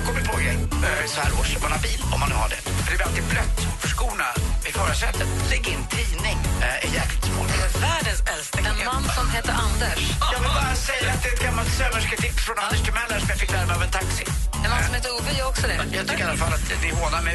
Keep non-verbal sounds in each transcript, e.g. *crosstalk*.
jag kommer på grej eh, så här års. Man har bil, om man nu har det. För det blir alltid blött för skorna i förarsätet. Lägg in tidning. Eh, är jäkligt smart. Världens äldsta En man som heter Anders. Jag vill bara säga att det är ett gammalt sömmersketips från Anders Timell som jag fick lära mig av en taxi. En man som heter Ove gör också det. Jag tycker i alla fall att ni hånar mig.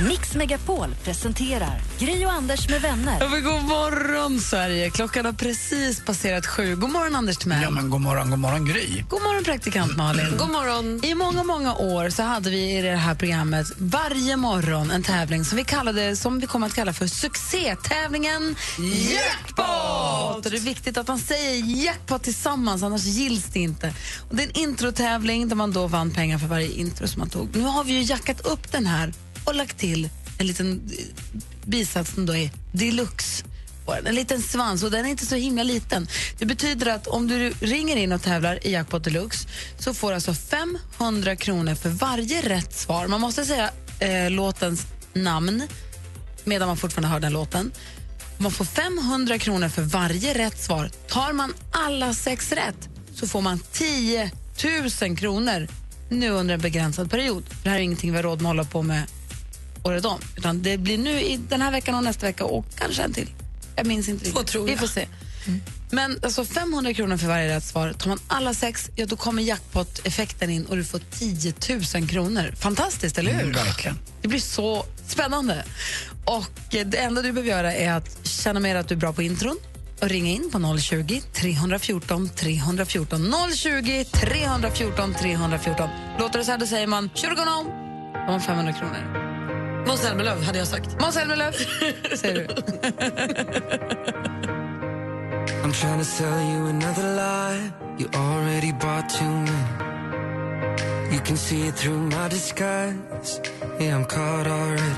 Mix Megapol presenterar Gri och Anders med vänner. Ja, god morgon, Sverige. Klockan har precis passerat sju. God morgon, Anders Timell. Ja, men god morgon, god morgon, Gry. God morgon, praktikant Malin. God morgon. I många, många år så hade vi i det här programmet varje morgon en tävling som vi kallade, som vi kommer att kalla för succétävlingen Jackpot! Och det är viktigt att man säger jackpot tillsammans, annars gills det inte. Och det är en introtävling där man då vann pengar för varje intro som man tog. Nu har vi ju jackat upp den här och lagt till en liten eh, bisats som då är deluxe. En liten svans och den är inte så himla liten. Det betyder att om du ringer in och tävlar i Jackpot Deluxe så får du alltså 500 kronor för varje rätt svar. Man måste säga eh, låtens namn medan man fortfarande hör den låten. Man får 500 kronor för varje rätt svar. Tar man alla sex rätt så får man 10 000 kronor nu under en begränsad period. Det här är ingenting vi har råd med att hålla på med året om. Utan det blir nu i den här veckan och nästa vecka och kanske en till. Jag minns inte riktigt. tror Vi jag. får se. Men alltså 500 kronor för varje rätt svar. Tar man alla sex, ja, då kommer jackpot-effekten in och du får 10 000 kronor. Fantastiskt, eller hur? Mm, verkligen. Det blir så spännande. Och eh, Det enda du behöver göra är att känna mer att du är bra på intron och ringa in på 020 314 314. 020 314 314. Låter det så här, då säger man “Kör on om”. Då har man 500 kronor. Måns Zelmerlöw hade jag sagt. Måns Zelmerlöw, *laughs* säger du. I'm trying to sell you another lie. You already bought too many. You can see it through my disguise. Yeah, I'm caught already.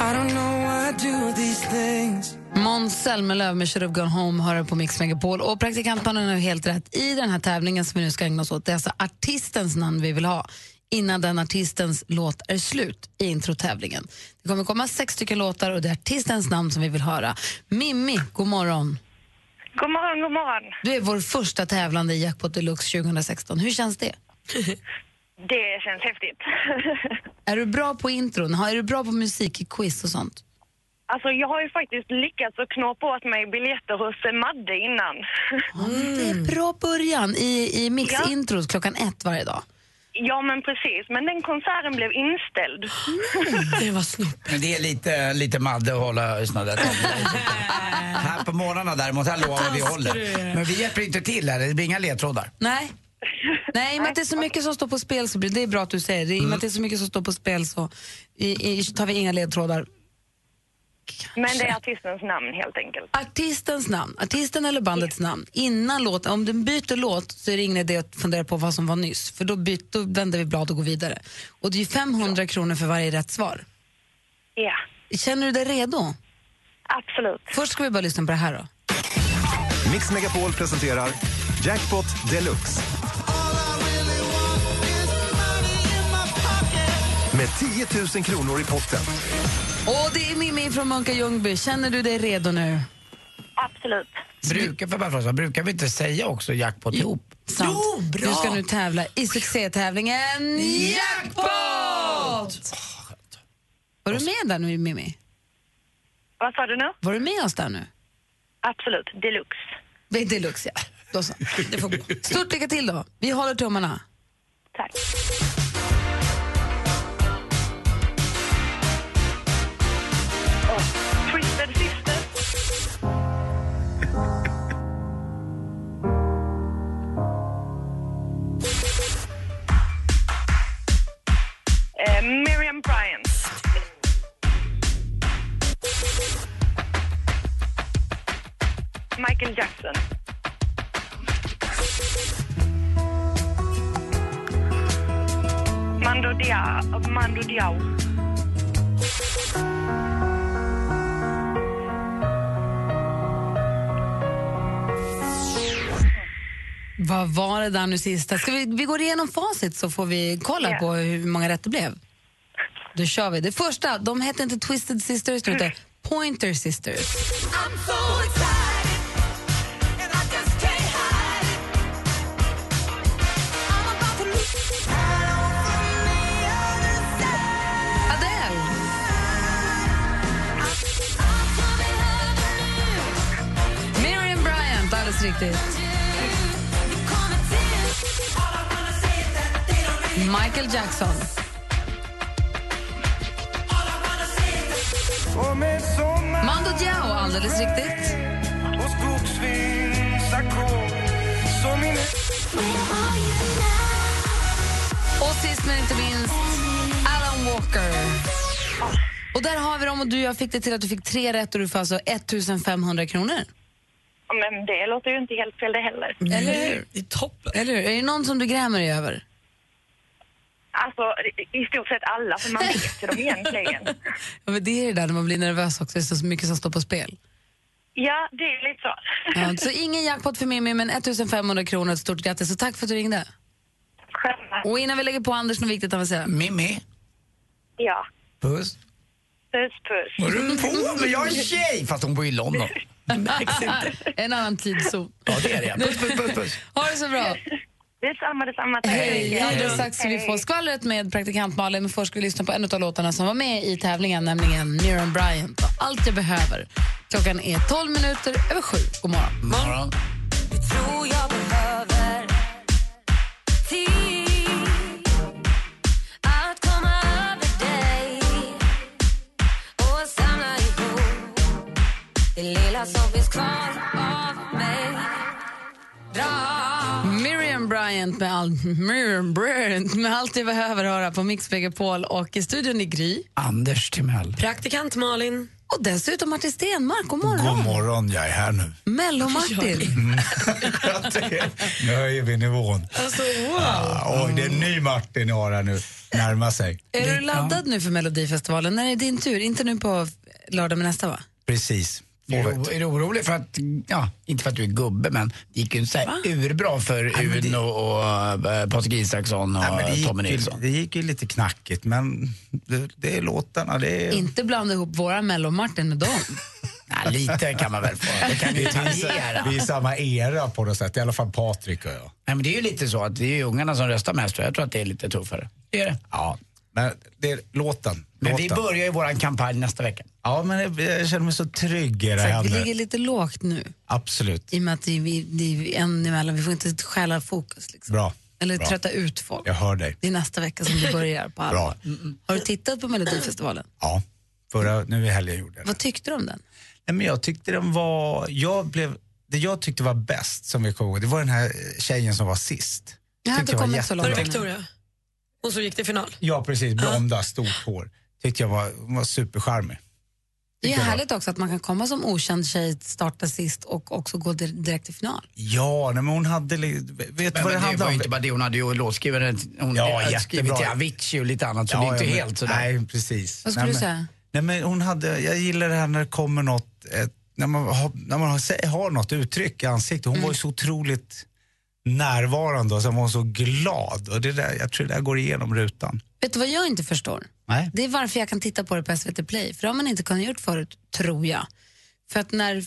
I don't know why I do these things. Måns Zelmerlöw med Should have gone home hör på Mix Megapol. Och praktikantmannen har helt rätt. I den här tävlingen som vi nu ska ägna oss åt, det är alltså artistens namn vi vill ha innan den artistens låt är slut i introtävlingen. Det kommer komma sex stycken låtar och det är artistens namn som vi vill höra. Mimmi, god morgon. God morgon, god morgon. Du är vår första tävlande i Jackpot Deluxe 2016. Hur känns det? *laughs* Det känns häftigt. *laughs* Är du bra på intron? Är du bra på musik, quiz och sånt? alltså, jag har ju faktiskt lyckats att knåpa åt mig biljetter hos Madde innan. Det är bra början i, i Mix Ja. Intros klockan ett varje dag. Ja, men precis. Men den konserten blev inställd. *laughs* Det var snopp. Men det är lite, lite Madde att hålla såna där *laughs* Här på morgnarna däremot, här lovar vi håller. Men vi hjälper inte till här, det blir inga ledtrådar. Nej. Nej, i och med att det är så mycket som står på spel så blir det är bra att du säger det. I och med att det är så mycket som står på spel så i, i, tar vi inga ledtrådar. Men det är artistens namn helt enkelt. Artistens namn, artisten eller bandets namn. Innan låten, om du byter låt så är det ingen idé att fundera på vad som var nyss. För då, byt, då vänder vi blad och går vidare. Och det är ju 500 kronor för varje rätt svar. Ja, Känner du dig redo? absolut. Först ska vi bara lyssna på det här då. Mix Megapol presenterar Jackpot Deluxe. Med 10 000 kronor i potten. Och det är Mimmi från Munka Ljungby. Känner du dig redo nu? Absolut. Brukar, för bara fråga, brukar vi inte säga också jackpot ihop? Sant. Jo, bra. Du ska nu tävla i succétävlingen Jackpot! Var du med där nu, Mimmi? Vad sa du nu? Var du med oss där nu? Absolut. Deluxe. Det är Deluxe, ja. Då så. Det får gå. Stort lycka till då. Vi håller tummarna. Tack. Miriam Bryant. Michael Jackson. Mando Diao. Mando Diao. Vad var det där nu sista? Ska vi, vi går igenom facit så får vi kolla yeah. på hur många rätt det blev. Då kör vi. Det första, de hette inte Twisted Sisters, hette Pointer Sisters. Bryant, alldeles riktigt. Michael Jackson. Mando Diao, alldeles riktigt. Och sist men inte minst, Alan Walker. Och där har vi dem och du jag fick det till att du fick tre rätt och du får alltså 1500 kronor. Men det låter ju inte helt fel det heller. Eller hur? Det är toppen. Eller hur? Är det någon som du grämer dig över? Alltså, i- stort sett alla, för man vet ju dem egentligen. *laughs* Ja, men det är det där när man blir nervös också, det är så mycket som står på spel. Ja, det är lite så. Ja, så ingen jackpot för Mimmi, men 1500 kronor. Ett stort grattis och tack för att du ringde. Själva. Och innan vi lägger på Anders, något viktigt att säga. Mimmi, Ja. puss. Puss, puss. Var du på? Men jag är tjej! Fast hon bor i London. Det *laughs* märks inte. En annan tidszon. Ja, det är det. Puss, puss, puss. puss. Ha det så bra. Detsamma, detsamma. Tack så Hej, mycket. alldeles strax ska vi få skvallret med praktikant Malin. Men först ska vi lyssna på en av låtarna som var med i tävlingen, nämligen Miriam Bryant. Allt jag behöver. Klockan är 12 minuter över sju. God morgon. Morgon. och det lilla som finns kvar Bryant med, all, Miriam Bryant med allt jag behöver höra på Mix Megapol och i studion i Gry. Anders Timell. Praktikant Malin. Och dessutom Martin Stenmark. God morgon. God morgon, jag är här nu. Mello-Martin. *laughs* Nu höjer vi nivån. Alltså, wow. Ah, oj, det är en ny Martin jag har här nu. Närmar sig. Är du laddad nu för Melodifestivalen? När är det din tur? Inte nu på lördag, men nästa va? Precis. Är du, är du orolig för att, ja, inte för att du är gubbe, men det gick ju inte så här urbra för Nej, men det- Uno och äh, Patrik Isaksson och Nej, men det, gick Tommy ju, Nilsson. det gick ju lite knackigt, men det, det är låtarna. Det är... Inte blanda ihop våra Mello-Martin med dem. *laughs* Nej, lite kan man väl få. Det kan ju *laughs* tangera. Vi är i samma era på något sätt, i alla fall Patrik och jag. Nej, men det är ju lite så att det är ungarna som röstar mest och jag tror att det är lite tuffare. Det är det. Ja, men det är låten. Men vi börjar ju våran kampanj nästa vecka. Ja, men jag, jag känner mig så trygg i det här. vi ligger lite lågt nu. Absolut. I och med att det är, vi- det är en emellan. Vi får inte stjäla fokus. Liksom. Bra. Eller Bra. trötta ut folk. Jag hör dig. Det är nästa vecka som det börjar på allvar. Har du tittat på Melodifestivalen? Ja, förra, nu i helgen gjorde jag det. Vad tyckte du om den? Nej, men jag tyckte den var, jag blev, det jag tyckte var bäst som vi kom ihåg, det var den här tjejen som var sist. Jag har inte var kommit så långt jättebra. ännu. Victoria. Hon som gick till final. Ja precis, blonda, stort hår. Tyckte jag var, var supercharmig. Det är härligt också att man kan komma som okänd tjej, starta sist och också gå dir- direkt till final. Ja, nej, men hon hade, vet Men, vad det men det handlade var om? inte bara det, hon hade ju låtskrivare, hon Ja, hade skrivit till Avicii och lite annat så Ja, det är inte ja, men- helt sådär. Nej, precis. Vad skulle nej, du men, säga? Nej, men hon hade, jag gillar det här när det kommer något, ett, när man, har, när man har, har något uttryck i ansiktet. Hon var ju så otroligt närvarande och sen var hon så glad. Och det där, jag tror det där går igenom rutan. Vet du vad jag inte förstår? Nej. Det är varför jag kan titta på det på SVT Play. För det har man inte kunnat gjort förut, tror jag. För att när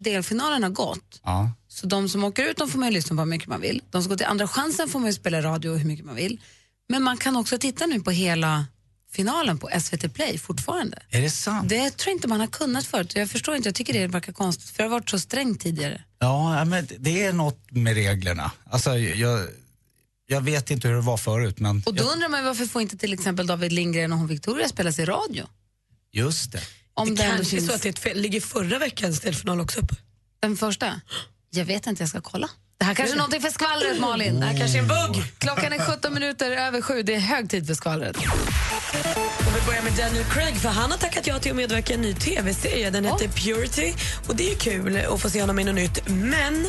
delfinalen har gått, Ja. så de som åker ut de får man ju lyssna på hur mycket man vill. De som går till andra chansen får man ju spela radio hur mycket man vill. Men man kan också titta nu på hela finalen på SVT Play fortfarande. Är det sant? Det tror jag inte man har kunnat förut. Jag förstår inte, jag tycker det verkar konstigt. För det har varit så strängt tidigare. Ja, men det är något med reglerna. Alltså, jag, jag vet inte hur det var förut, men Och då undrar man varför får inte till exempel David Lindgren och hon Victoria spelas i radio? just det. Om det kanske är finns så att det är ett fel. Ligger förra veckans delfinal också uppe? den första. Jag vet inte, jag ska kolla. Det här kanske är någonting för skvallret, Malin. Det här kanske är en bugg. Klockan är 17 minuter över sju. Det är hög tid för skvallret. Och vi börjar med Daniel Craig för han har tackat ja till att medverka i en ny tv-serie. Den heter Purity och det är kul att få se honom i något nytt. Men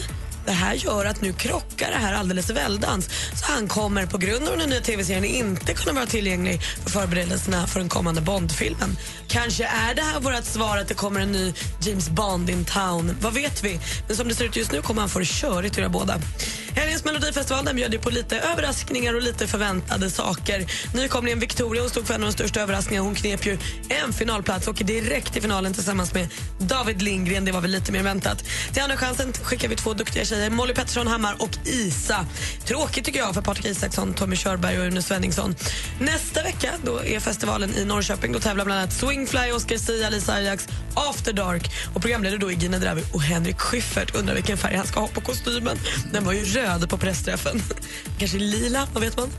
det här gör att nu krockar det här alldeles väldans. Så han kommer på grund av den nya tv-serien inte kunna vara tillgänglig för förberedelserna för den kommande Bond-filmen. Kanske är det här vårt svar att det kommer en ny James Bond in town. Vad vet vi? Men som det ser ut just nu kommer han få det körigt i båda. Helgens Melodifestival den bjöd ju på lite överraskningar och lite förväntade saker. Nykomlingen Victoria hon stod för en av de största överraskningarna. Hon knep ju en finalplats och åker direkt till finalen tillsammans med David Lindgren. Det var väl lite mer väntat. Till Andra chansen skickar vi två duktiga tjejer, Molly Pettersson Hammar och Isa. Tråkigt tycker jag för Patrik Isaksson, Tommy Körberg och Une Svenningsson. Nästa vecka då är festivalen i Norrköping. Då tävlar bland annat Swingfly, Oscar Sia, Lisa Ajax, After Dark och programledare då är Gina Dravi och Henrik Schyffert. Undrar vilken färg han ska ha på kostymen. Den var ju röd på pressträffen. *laughs* Kanske lila, vad vet man?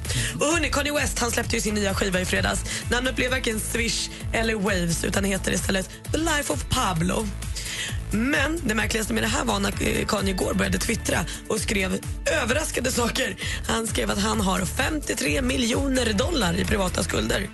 Och hörni, Kanye West han släppte ju sin nya skiva i fredags. Namnet blev varken Swish eller Waves utan heter istället The Life of Pablo. Men det märkligaste med det här var när eh, Kanye igår började twittra och skrev överraskande saker. Han skrev att han har 53 miljoner dollar i privata skulder.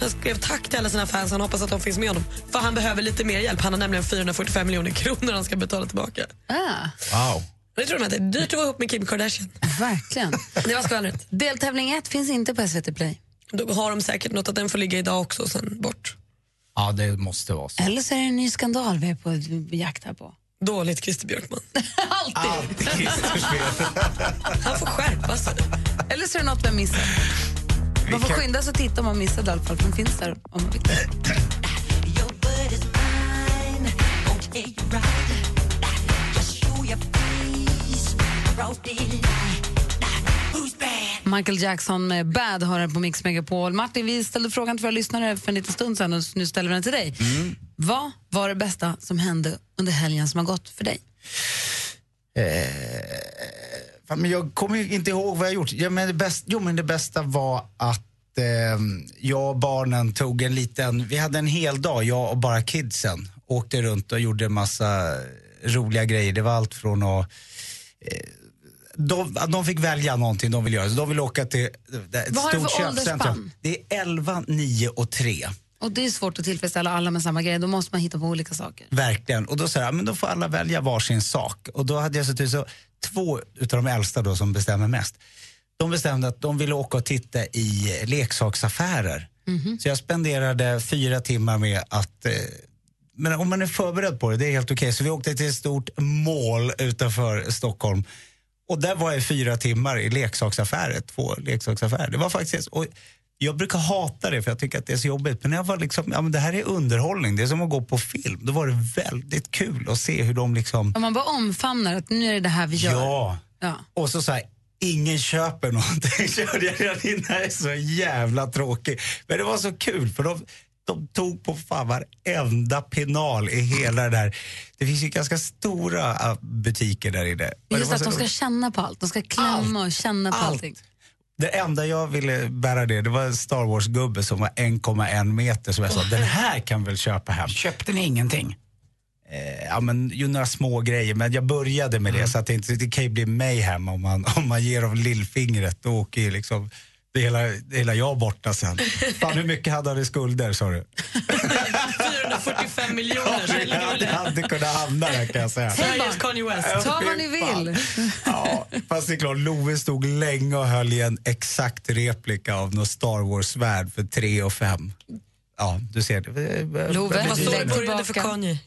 Han skrev tack till alla sina fans. Han hoppas att de finns med honom. För han behöver lite mer hjälp. Han har nämligen 445 miljoner kronor han ska betala tillbaka. Ah. Wow. Det tror de att det är dyrt att vara ihop med Kim Kardashian. Verkligen. Det var skvallret. Deltävling 1 finns inte på SVT Play. Då har de säkert något att den får ligga idag också och sen bort. Ja, det måste vara så. Eller så är det en ny skandal vi är på jakt här på. Dåligt Christer Björkman. *laughs* Alltid. Han får skärpa sig. Eller så är det något vi har missat. Man får kan- skynda sig och titta om man missade i alla fall, för den finns där om man vill. Michael Jackson med Bad har på Mix Megapol. Martin, vi ställde frågan till våra lyssnare för en liten stund sedan och nu ställer vi den till dig. Vad var det bästa som hände under helgen som har gått för dig? Eh, men jag kommer ju inte ihåg vad jag gjort. Ja, men det, bästa, jo, men det bästa var att eh, jag och barnen tog en liten... Vi hade en hel dag, jag och bara kidsen. Åkte runt och gjorde en massa roliga grejer. Det var allt från att... Eh, de, de fick välja någonting de vill göra. Så de vill åka till ett Vad har du stort för köpcentrum. åldersspann? Det är 11, 9 och 3. Och Det är svårt att tillfredsställa alla med samma grej. Då måste man hitta på olika saker. Verkligen. Och då sa jag, men då får alla välja varsin sak. Och då hade jag sett ut så två utav de äldsta då som bestämmer mest. De bestämde att de ville åka och titta i leksaksaffärer. Så jag spenderade fyra timmar med att eh, men om man är förberedd på det, det är helt okej. Så vi åkte till ett stort mål utanför Stockholm. Och där var jag fyra timmar i leksaksaffärer, två leksaksaffärer. Det var faktiskt, och jag brukar hata det för jag tycker att det är så jobbigt. Men jag var liksom, ja men det här är underhållning, det är som att gå på film. Då var det väldigt kul att se hur de liksom, Om man bara omfamnar att nu är det det här vi gör. ja. Ja. Och så säger ingen köper någonting. Körde *laughs* jag redan in, det här är så jävla tråkigt. Men det var så kul för de, de tog på fan varenda penal i hela det där. Det finns ju ganska stora äh, butiker där inne. Just att de ska känna på allt. De ska klämma och känna på Allt. allting. Det enda jag ville bära det, det var en Star Wars-gubbe som var 1,1 meter som jag sa, den här kan väl köpa hem. Köpte ni ingenting? Eh, ja, men ju några små grejer, men jag började med det så att det, inte, det kan ju bli mayhem om man, *laughs* om man ger dem lillfingret. Då åker ju liksom det hela, det hela jag borta sen. Fan, hur mycket hade han i skulder sa du? 445 miljoner. så det där. hade kunnat hamna där kan jag säga. Sveriges Kanye West. Ja, Ta vad ni vill. Ja, fast det är klart, Love stod länge och höll i en exakt replika av någon Star Wars-värld för 3 och 5. Ja, du ser. Love, Vad Lägg det började för. Kanye.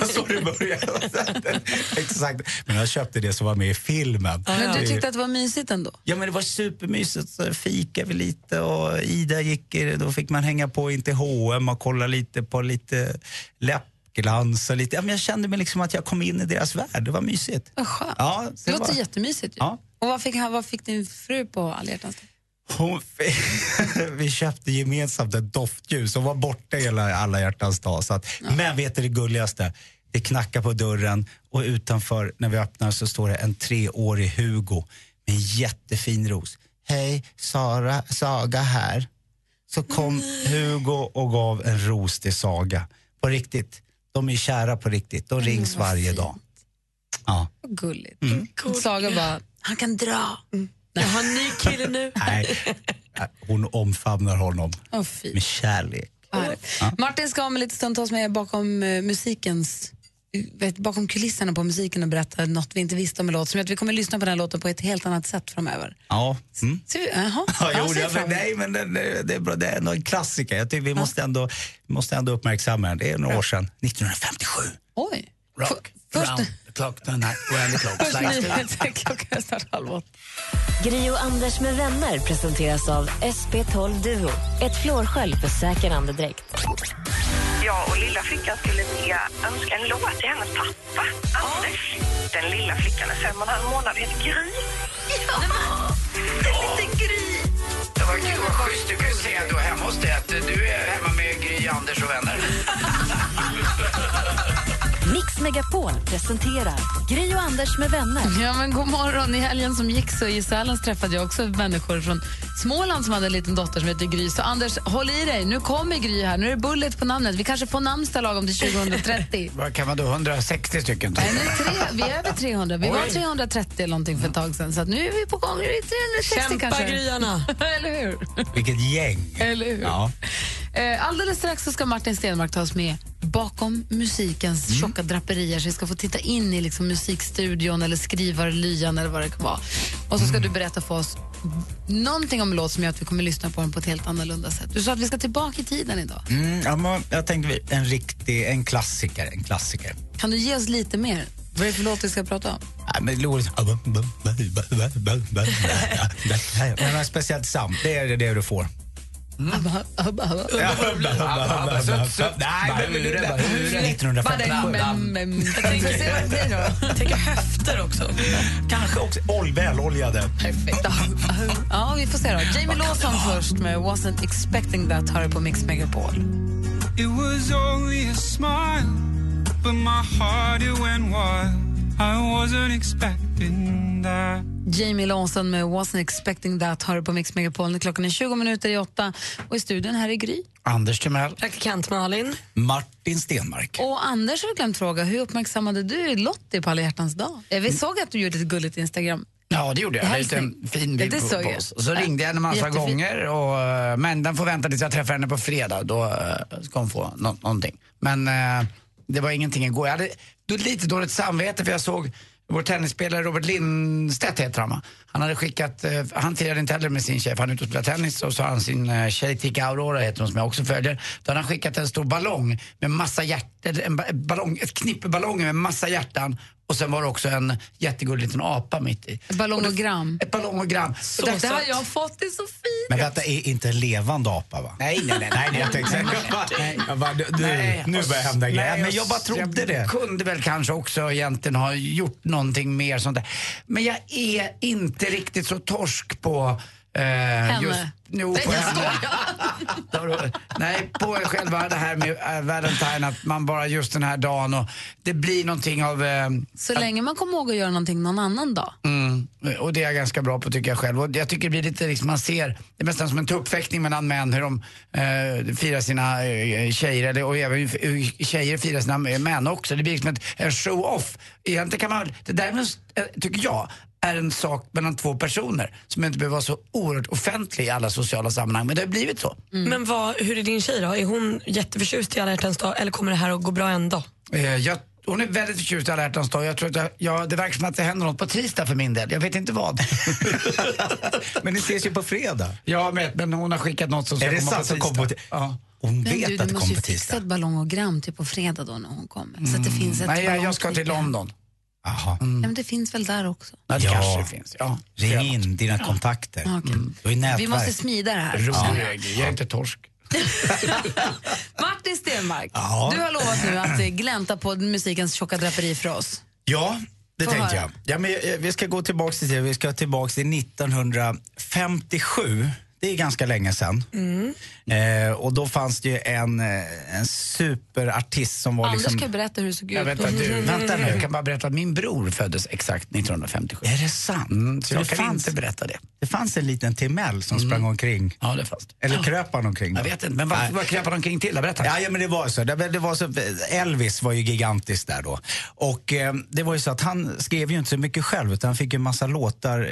Vad så det började. *laughs* Exakt. Men jag köpte det som var med i filmen. Men du Det- tyckte att det var mysigt ändå? Ja men det var supermysigt, så fikade vi lite och Ida gick, då fick man hänga på in till H&M och kolla lite på lite läppglans och lite, ja men jag kände mig liksom att jag kom in i deras värld, det var mysigt. Vad skönt. Ja, det det låter var- jättemysigt ju. Ja. Och vad fick, han- vad fick din fru på alla hjärtans dag? Hon *laughs* vi köpte gemensamt ett doftljus och var borta hela alla hjärtans dag. Så att, Men vet du det gulligaste? Det knackar på dörren och utanför när vi öppnar så står det en treårig Hugo med en jättefin ros. Hej, Sara, Saga här. Så kom Hugo och gav en ros till Saga. På riktigt. De är kära på riktigt. De rings varje fint. dag. Ja. Vad gulligt. Mm. Saga bara, han kan dra. Jag har en ny kille nu. *laughs* Nej, hon omfamnar honom fy. med kärlek. Härligt. Martin ska om en liten stund ta oss med bakom eh, musikens vet, bakom kulisserna på musiken och berätta något vi inte visste om en låt. Som att vi kommer lyssna på den låten på ett helt annat sätt framöver. Ja. Mm. Så, vi- jaha. Ja, Ja, jo, fram men, nej, men det, det, är bra. Det är ändå en klassiker. Jag tycker vi måste ändå, vi måste ändå uppmärksamma den. Det är några år sedan. 1957. Oj. Rock the clock tonight, when the clock. Klockan är snart halv åtta. Gri och Anders med vänner presenteras av SP12 Duo. Ett flårskölj för säker andedräkt. Jag och lilla flickan skulle vilja önska en låt till hennes pappa, Anders. Den lilla flickan är fem och en halv månad, heter Gry. Megapol presenterar Gri och Anders med vänner. Ja, men god morgon. I helgen som gick så i Sälen träffade jag också människor från Småland som hade en liten dotter som heter Gry. Så Anders, håll i dig. Nu kommer Gry här. Nu är det bullet på namnet. Vi kanske får namnsdag lagom till 2030. *laughs* Vad kan man då, 160 stycken? Nej, nu tre, vi är över 300. Vi var Oj. 330 eller någonting för ett tag sedan. Så att nu är vi på gång. Nu är det 360 Kämpa, kanske. gryarna. *laughs* eller hur? Vilket gäng. Eller hur? Ja. Eh, Alldeles strax så ska Martin Stenmark ta oss med bakom musikens Mm. tjocka draperier. Så vi ska få titta in i liksom musikstudion eller skrivarlyan eller vad det kan vara. Och så ska Mm. du berätta för oss någonting om en låt som gör att vi kommer lyssna på den på ett helt annorlunda sätt. Du sa att vi ska tillbaka i tiden idag. Mm, ja, men jag tänkte en riktig, en klassiker, en klassiker. Kan du ge oss lite mer? Vad är det för låt vi ska prata om? Nej, men Loris... Nej, men speciellt sam, det är det du får. Nej, men- Jag 1957. tänker. Jag tänker höfter också. Kanske också ol, väloljade. Perfekt. Ja, vi får se då. Jamie Lawson först med Wasn't expecting that hör på Mix Megapol. It was only a smile, but my heart it went wild. I wasn't expecting that. Jamie Lawson med Wasn't expecting that hör på Mix Megapol. Klockan är 20 minuter i åtta och i studion här är Gry. Anders Timell. Praktikant Malin. Martin Stenmark. Och Anders har glömt fråga, hur uppmärksammade du Lottie på alla hjärtans dag? Vi såg att du gjorde ett gulligt Instagram. Ja, det gjorde jag. Hälsning. En fin bild det på, på jag. oss. Och så ringde jag henne en massa jättefin. gånger. Och, eh, men den får vänta tills jag träffar henne på fredag. Då eh, ska hon få nå- någonting. Men eh, det var ingenting igår. Jag hade lite dåligt samvete för jag såg vår tennisspelare Robert Lindstedt heter han va? Han hade skickat, eh, han tirade inte heller med sin tjej för han är ute och spelar tennis och så har han sin eh, tjej Tika Aurora heter hon som jag också följer. Då hade han skickat en stor ballong med massa hjärtan, en ballong, ett knippe ballonger med massa hjärtan och sen var det också en jättegullig liten apa mitt i. Ett ballonogram. Ett ballonogram. Så det har jag fått, det är så fint. Men detta är inte en levande apa va? Nej, nej, nej. Nej, jag tänkte säga, *laughs* Nej. jag bara, du, du, Nej, nu börjar hända grejer. nej, Men jag bara trodde jag det. kunde väl kanske också egentligen ha gjort någonting mer sånt där. Men jag är inte riktigt så torsk på eh, Henne. Just, jo, Nej, på jag henne. *laughs* Nej, på själva det här med äh, Valentine, att man bara just den här dagen och det blir någonting av... Eh, Så länge man kommer ihåg att göra någonting någon annan dag. Mm, och det är jag ganska bra på tycker jag själv. Och jag tycker det blir lite liksom, man ser, det är nästan som en tuppfäktning mellan män hur de eh, firar sina eh, tjejer, eller, och även hur tjejer firar sina män också. Det blir liksom ett, en show-off. Egentligen kan man, det där är, tycker jag, är en sak mellan två personer som inte behöver vara så oerhört offentlig i alla sociala sammanhang. Men det har blivit så. Men vad, hur är din tjej då? Är hon jätteförtjust i alla hjärtans dag eller kommer det här att gå bra ändå? Eh, jag, hon är väldigt förtjust i alla hjärtans dag. Jag tror att jag, ja, det verkar som att det händer något på tisdag för min del. Jag vet inte vad. *laughs* Men ni ses ju på fredag. Ja, men, men hon har skickat något som ska Är det komma sant på tisdag. på ja. Hon Men vet du, att du det måste kommer ju på fixa tisdag. ett ballongogram till på fredag då när hon kommer. Så att det finns ett Nej, jag, jag ska till ballongskicka. London. Jaha. Ja, men det finns väl där också? Ja, det kanske det finns. Ja. Ring in dina kontakter. Ja. Du ju nätverk. Vi måste smida det här. Rolig. Jag är inte torsk. *laughs* Martin Stenmark, Ja. du har lovat nu att eh, glänta på musikens tjocka draperi för oss. Ja, det Få tänkte höra. jag. Ja, men eh, vi ska gå tillbaka till det. Vi ska tillbaka till 1957. Det är ganska länge sedan. Mm. Eh, och då fanns det ju en, eh, en superartist som var Anders liksom... kan berätta hur det såg Jag ut. vet att du, vänta nu, jag kan bara berätta att min bror föddes exakt 1957. Är det sant? Mm, så jag kan fanns- inte berätta det. Det fanns en liten Timell som sprang omkring. Ja, det fanns. Eller kröp han omkring? Jag då? vet inte, men vad, vad kröp han omkring till? Berätta. Ja, ja, men det var så. Det, det var så. Elvis var ju gigantisk där då. Och eh, det var ju så att han skrev ju inte så mycket själv utan han fick ju en massa låtar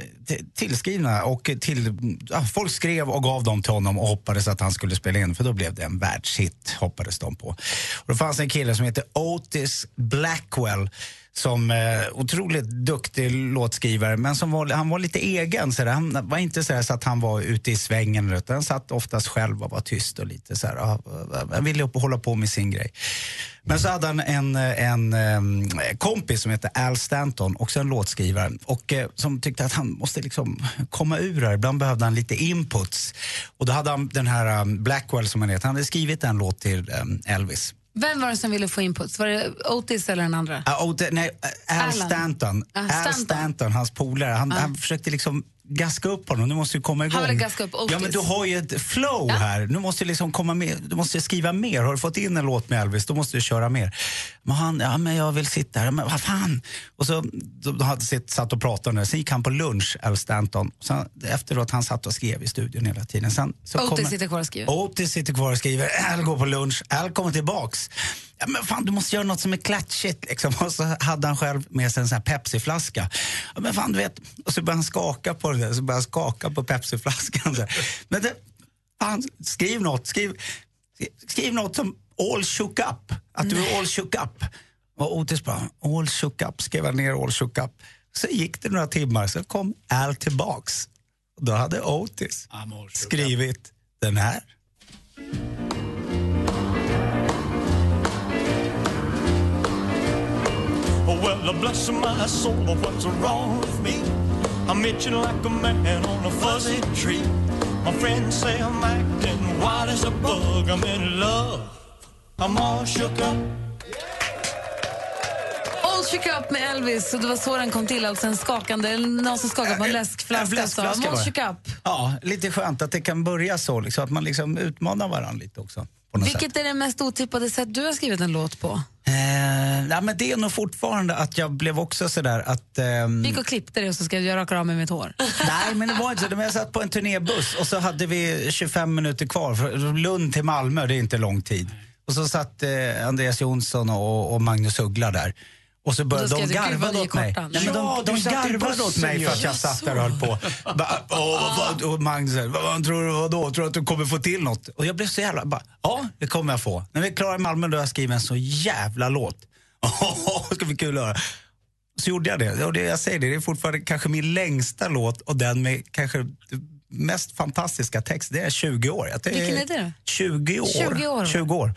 tillskrivna och till, ja, folk skrev och gav dem till honom och hoppades att han skulle spela in för då blev det en världshit, hoppades de på. Och då fanns en kille som heter Otis Blackwell som eh, otroligt duktig låtskrivare men som var, han var lite egen. Så Han var inte så, så att han var ute i svängen utan han satt oftast själv och var tyst och lite så här, ah, han ville upp och hålla på med sin grej. Men så hade han en, en, kompis som hette Al Stanton, också en låtskrivare, och eh, som tyckte att han måste liksom komma ur det här. Ibland behövde han lite inputs. Och då hade han den här um, Blackwell som han heter, han hade skrivit en låt till em, Elvis. Vem var det som ville få input? Var det Otis eller den andra? Uh, det, nej, Al. Stanton. Ah, Al Stanton. Stanton, hans polare. Han, han försökte liksom gaska upp honom. Nu måste du komma igång. Han gaska upp Otis. Ja, men du har ju ett flow här. Nu måste du liksom komma med. Du måste skriva mer. Har du fått in en låt med Elvis, då måste du köra mer. Men han, ja men jag vill sitta här. Men vad fan? Och så, då, då hade sitt, satt och pratade det. Sen gick han på lunch, Al Stanton. Sen, efteråt han satt och skrev i studion hela tiden. Sen, så Otis kommer- sitter kvar och skriver. Otis sitter kvar och skriver, Al går på lunch, Al kommer tillbaks. Ja, men fan, du måste göra något som är klatschigt. Liksom. Och så hade han själv med sig en sån här Pepsi-flaska. Ja, men fan, du vet. Och så började han skaka på det där, så började han skaka på Pepsi-flaskan. så. Men det, fan, skriv något, skriv, skriv något som all shook up. Att du är all shook up. Och Otis bara, all shook up, skrev han ner all shook up. Så gick det några timmar, så kom Al tillbaks. Då hade Otis skrivit den här. Oh, well, bless my soul, what's wrong with me? I'm itching like a man on a fuzzy tree. My friends say I'm acting wild as a bug. I'm in love. I'm all shook up. All Shook Up med Elvis, och det var så den kom till. Alltså en skakande, någon som skakade på en läskflaska. En sa, flaskflaska All Shook. Up. Ja, lite skönt att det kan börja så, liksom, att man liksom utmanar varandra lite också. Något sätt. Vilket är det mest otippade sätt du har skrivit en låt på? Eh, ja, men det är nog fortfarande att jag blev också sådär att... ehm, Vi gick och klippte det och så ska jag raka av med mitt hår. *laughs* Nej, men det var inte så. Men Jag satt på en turnébuss och så hade vi 25 minuter kvar. Lund till Malmö, det är inte lång tid. Och så satt eh, Andreas Jonsson och, och Magnus Uggla där. Och så började de skrev du, "Gud, vad garva åt mig. korta." Nej, men de, Ja, de garvade åt mig för att jag satt där och höll på. *laughs* Bara, "Åh, vad- Och Magnus sa, vad, tror du vadå? Tror du att du kommer få till något? Och jag blev så jävla, bara, ja det kommer jag få. När vi är klara i Malmö då har jag skrivit en så jävla låt. *laughs* det ska bli kul att höra. Så gjorde jag det. Och det jag säger det, det är fortfarande kanske min längsta låt och den med kanske mest fantastiska text. Det är 20 år. Vilken är det då? 20 år. 20 år, va? 20 år.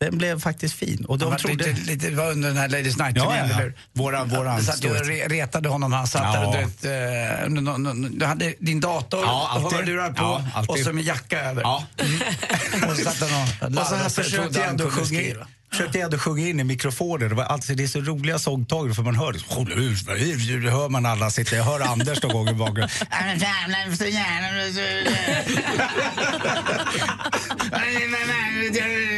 Den blev faktiskt fin. Och de trodde... lite, lite, det var under den här Ladies Ja, Night-turnén, ja, ja. Våra- våran Jag satt re- retade honom, han satt där Ja. och du vet, eh, du hade din dator Ja, och hörlurar på Ja, och så med jacka över. Ja. *laughs* och så satt han och Och så här försökte jag ändå sjunga in, försökte jag ändå sjunga in i mikrofonen. Det, var alltid, det är så roliga sångtagare för man hör. Det hör man alla sitta. Jag hör Anders någon gång i bakgrunden. *laughs* *laughs*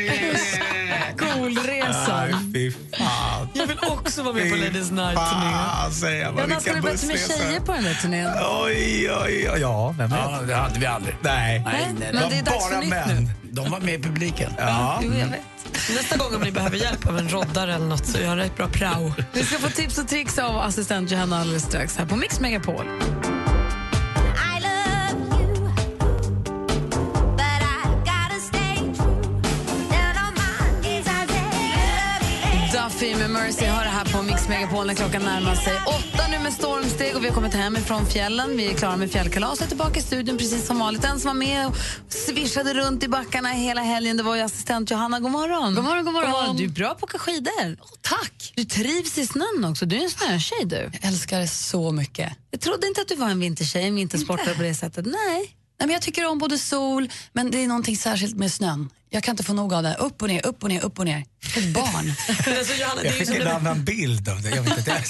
Aj, Fy fan. Jag vill också vara med på Ladies Night-turnén. Ja, man skulle bättre med tjejer på den där turnén. Oj, oj, oj. Ja, vem vet? Ja, det hade vi aldrig. Nej. Nej, nej, Men det är dags för bara nytt män. nu. De var med i publiken. Ja. Jo, jag vet. Nästa gång om ni behöver hjälp av en roddare eller något så gör det ett bra prao. Vi ska få tips och tricks av assistent Johanna alldeles strax här på Mix Megapol. Med Mercy har det här på Mix Megapol när klockan närmar sig åtta nu med stormsteg och vi har kommit hem ifrån fjällen. Vi är klara med fjällkalaset tillbaka i studion precis som vanligt. Den som var med och svischade runt i backarna hela helgen det var ju assistent Johanna. God morgon! God morgon, god morgon. Du är bra på att åka skidor. Tack! Du trivs i snön också. Du är en snötjej du. Jag älskar det så mycket. Jag trodde inte att du var en vintertjej, en vintersportare på det sättet. Nej. Nej, men jag tycker om både sol, men det är någonting särskilt med snön. Jag kan inte få nog av det. Upp och ner, upp och ner, upp och ner. Ett barn. *laughs* Alltså, Johanna, det, Jag är fick som en när, annan bild av det. Jag vet inte. *laughs*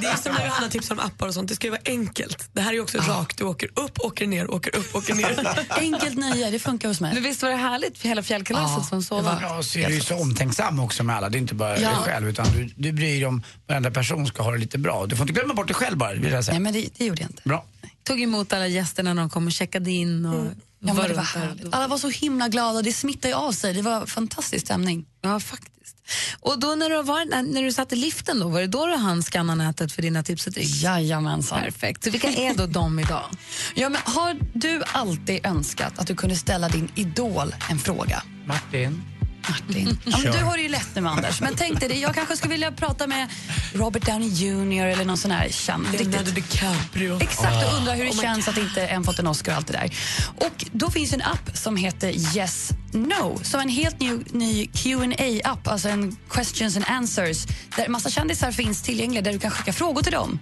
det är ju som när Johanna tipsar om appar och sånt. Det ska ju vara enkelt. Det här är ju också rakt. Du åker upp, åker ner, åker upp, åker ner. *laughs* Enkelt nöje, det funkar hos mig. Men visst var det härligt, hela fjällkalaset Ja, som det sådan? Ja, så är du ju så omtänksam också med alla. Det är inte bara Ja. dig själv utan du, du bryr dig om varenda person ska ha det lite bra. Du får inte glömma bort dig själv bara, vill jag säga. Nej, men det, det gjorde jag inte. Bra. Tog emot alla gästerna när de kom och checkade in. Och Ja, men det var härligt. Alla var så himla glada, det smittade ju av sig. Det var fantastisk stämning. Ja, faktiskt. Och då när du, var, när, när du satt i liften, då, var det då du hann skanna nätet för dina tips och tricks? Jajamensan. Perfekt. Så vilka *laughs* är då de idag? Ja, men har du alltid önskat att du kunde ställa din idol en fråga? Martin, Martin. *laughs* Ja, men du har det ju lätt nu, Anders. Men tänk dig det, jag kanske skulle vilja prata med Robert Downey Jr eller någon sån här känd. Leonardo DiCaprio. Exakt, och Ah. undra hur det Oh känns att inte en fått en Oscar och allt det där. Och då finns en app som heter Yes No, som en helt ny, ny qa app alltså en questions and answers, där massa kändisar finns tillgängliga där du kan skicka frågor till dem.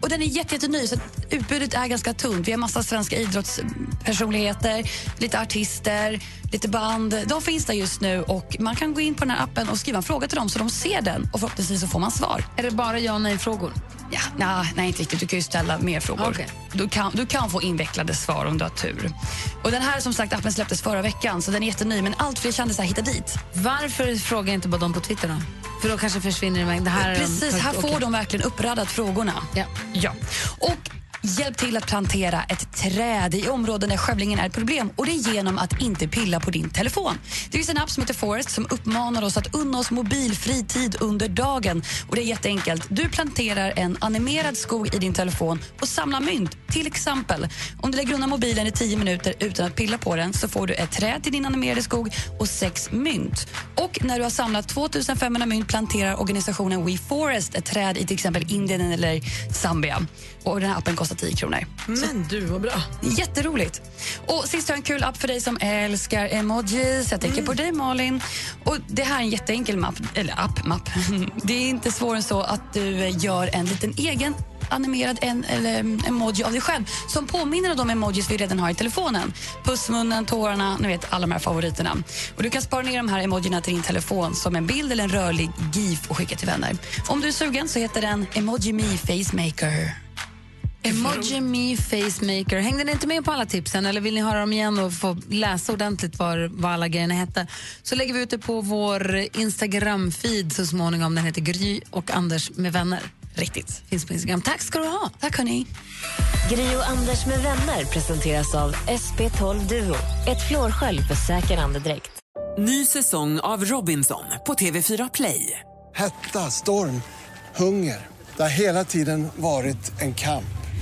Och den är jätte, jätteny, så att utbudet är ganska tunt. Vi har massa svenska idrottspersonligheter, lite artister, lite band. De finns där just nu och man kan gå in på den appen och skriva en fråga till dem så de ser den och förhoppningsvis så får man svar. Är det bara ja och nej-frågor? Ja, nej, nej, inte riktigt. Du kan ju ställa mer frågor. Okej. Du, kan, du kan få invecklade svar om du har tur. Och den här som sagt appen släpptes förra veckan så den är jätteny men allt fler kändisar hittar dit. Varför frågar inte bara de på Twitter då? För då kanske försvinner. Det här är de- Precis, här får okej. de verkligen uppradat frågorna. Ja. ja. Och hjälp till att plantera ett träd i områden där skövlingen är ett problem och det är genom att inte pilla på din telefon. Det finns en app som heter Forest som uppmanar oss att unna oss mobilfri tid under dagen. Och det är jätteenkelt. Du planterar en animerad skog i din telefon och samlar mynt. Till exempel, om du lägger undan mobilen i 10 minuter utan att pilla på den så får du ett träd till din animerade skog och sex mynt. Och när du har samlat 2500 mynt planterar organisationen We Forest ett träd i till exempel Indien eller Zambia. Och den här appen kostar 10 kronor. Men du, vad bra. Jätteroligt. Och sist har jag en kul app för dig som älskar emojis. Jag tänker på dig Malin. Och Det här är en jätteenkel mapp, eller app, mapp. *laughs* Det är inte svårare än så att du gör en liten egen animerad en, eller mm, emoji av dig själv som påminner om de emojis vi redan har i telefonen. Pussmunnen, tårarna, ni vet alla de här favoriterna. Och Du kan spara ner de här emojierna till din telefon som en bild eller en rörlig GIF och skicka till vänner. Om du är sugen så heter den Emoji Me Facemaker. Emoji Me Facemaker. Hängde ni inte med på alla tipsen eller vill ni höra dem igen och få läsa ordentligt vad, vad alla grejerna hette så lägger vi ut det på vår Instagram-feed så småningom. Den heter Gry och Anders med vänner. Riktigt. Finns på Instagram. Tack ska du ha. Tack hörni. Gri och Anders med vänner presenteras av SP12 Duo. Ett flårskölj för säker andedräkt. Ny säsong av Robinson på TV4 Play. Hetta, storm, hunger. Det har hela tiden varit en kamp.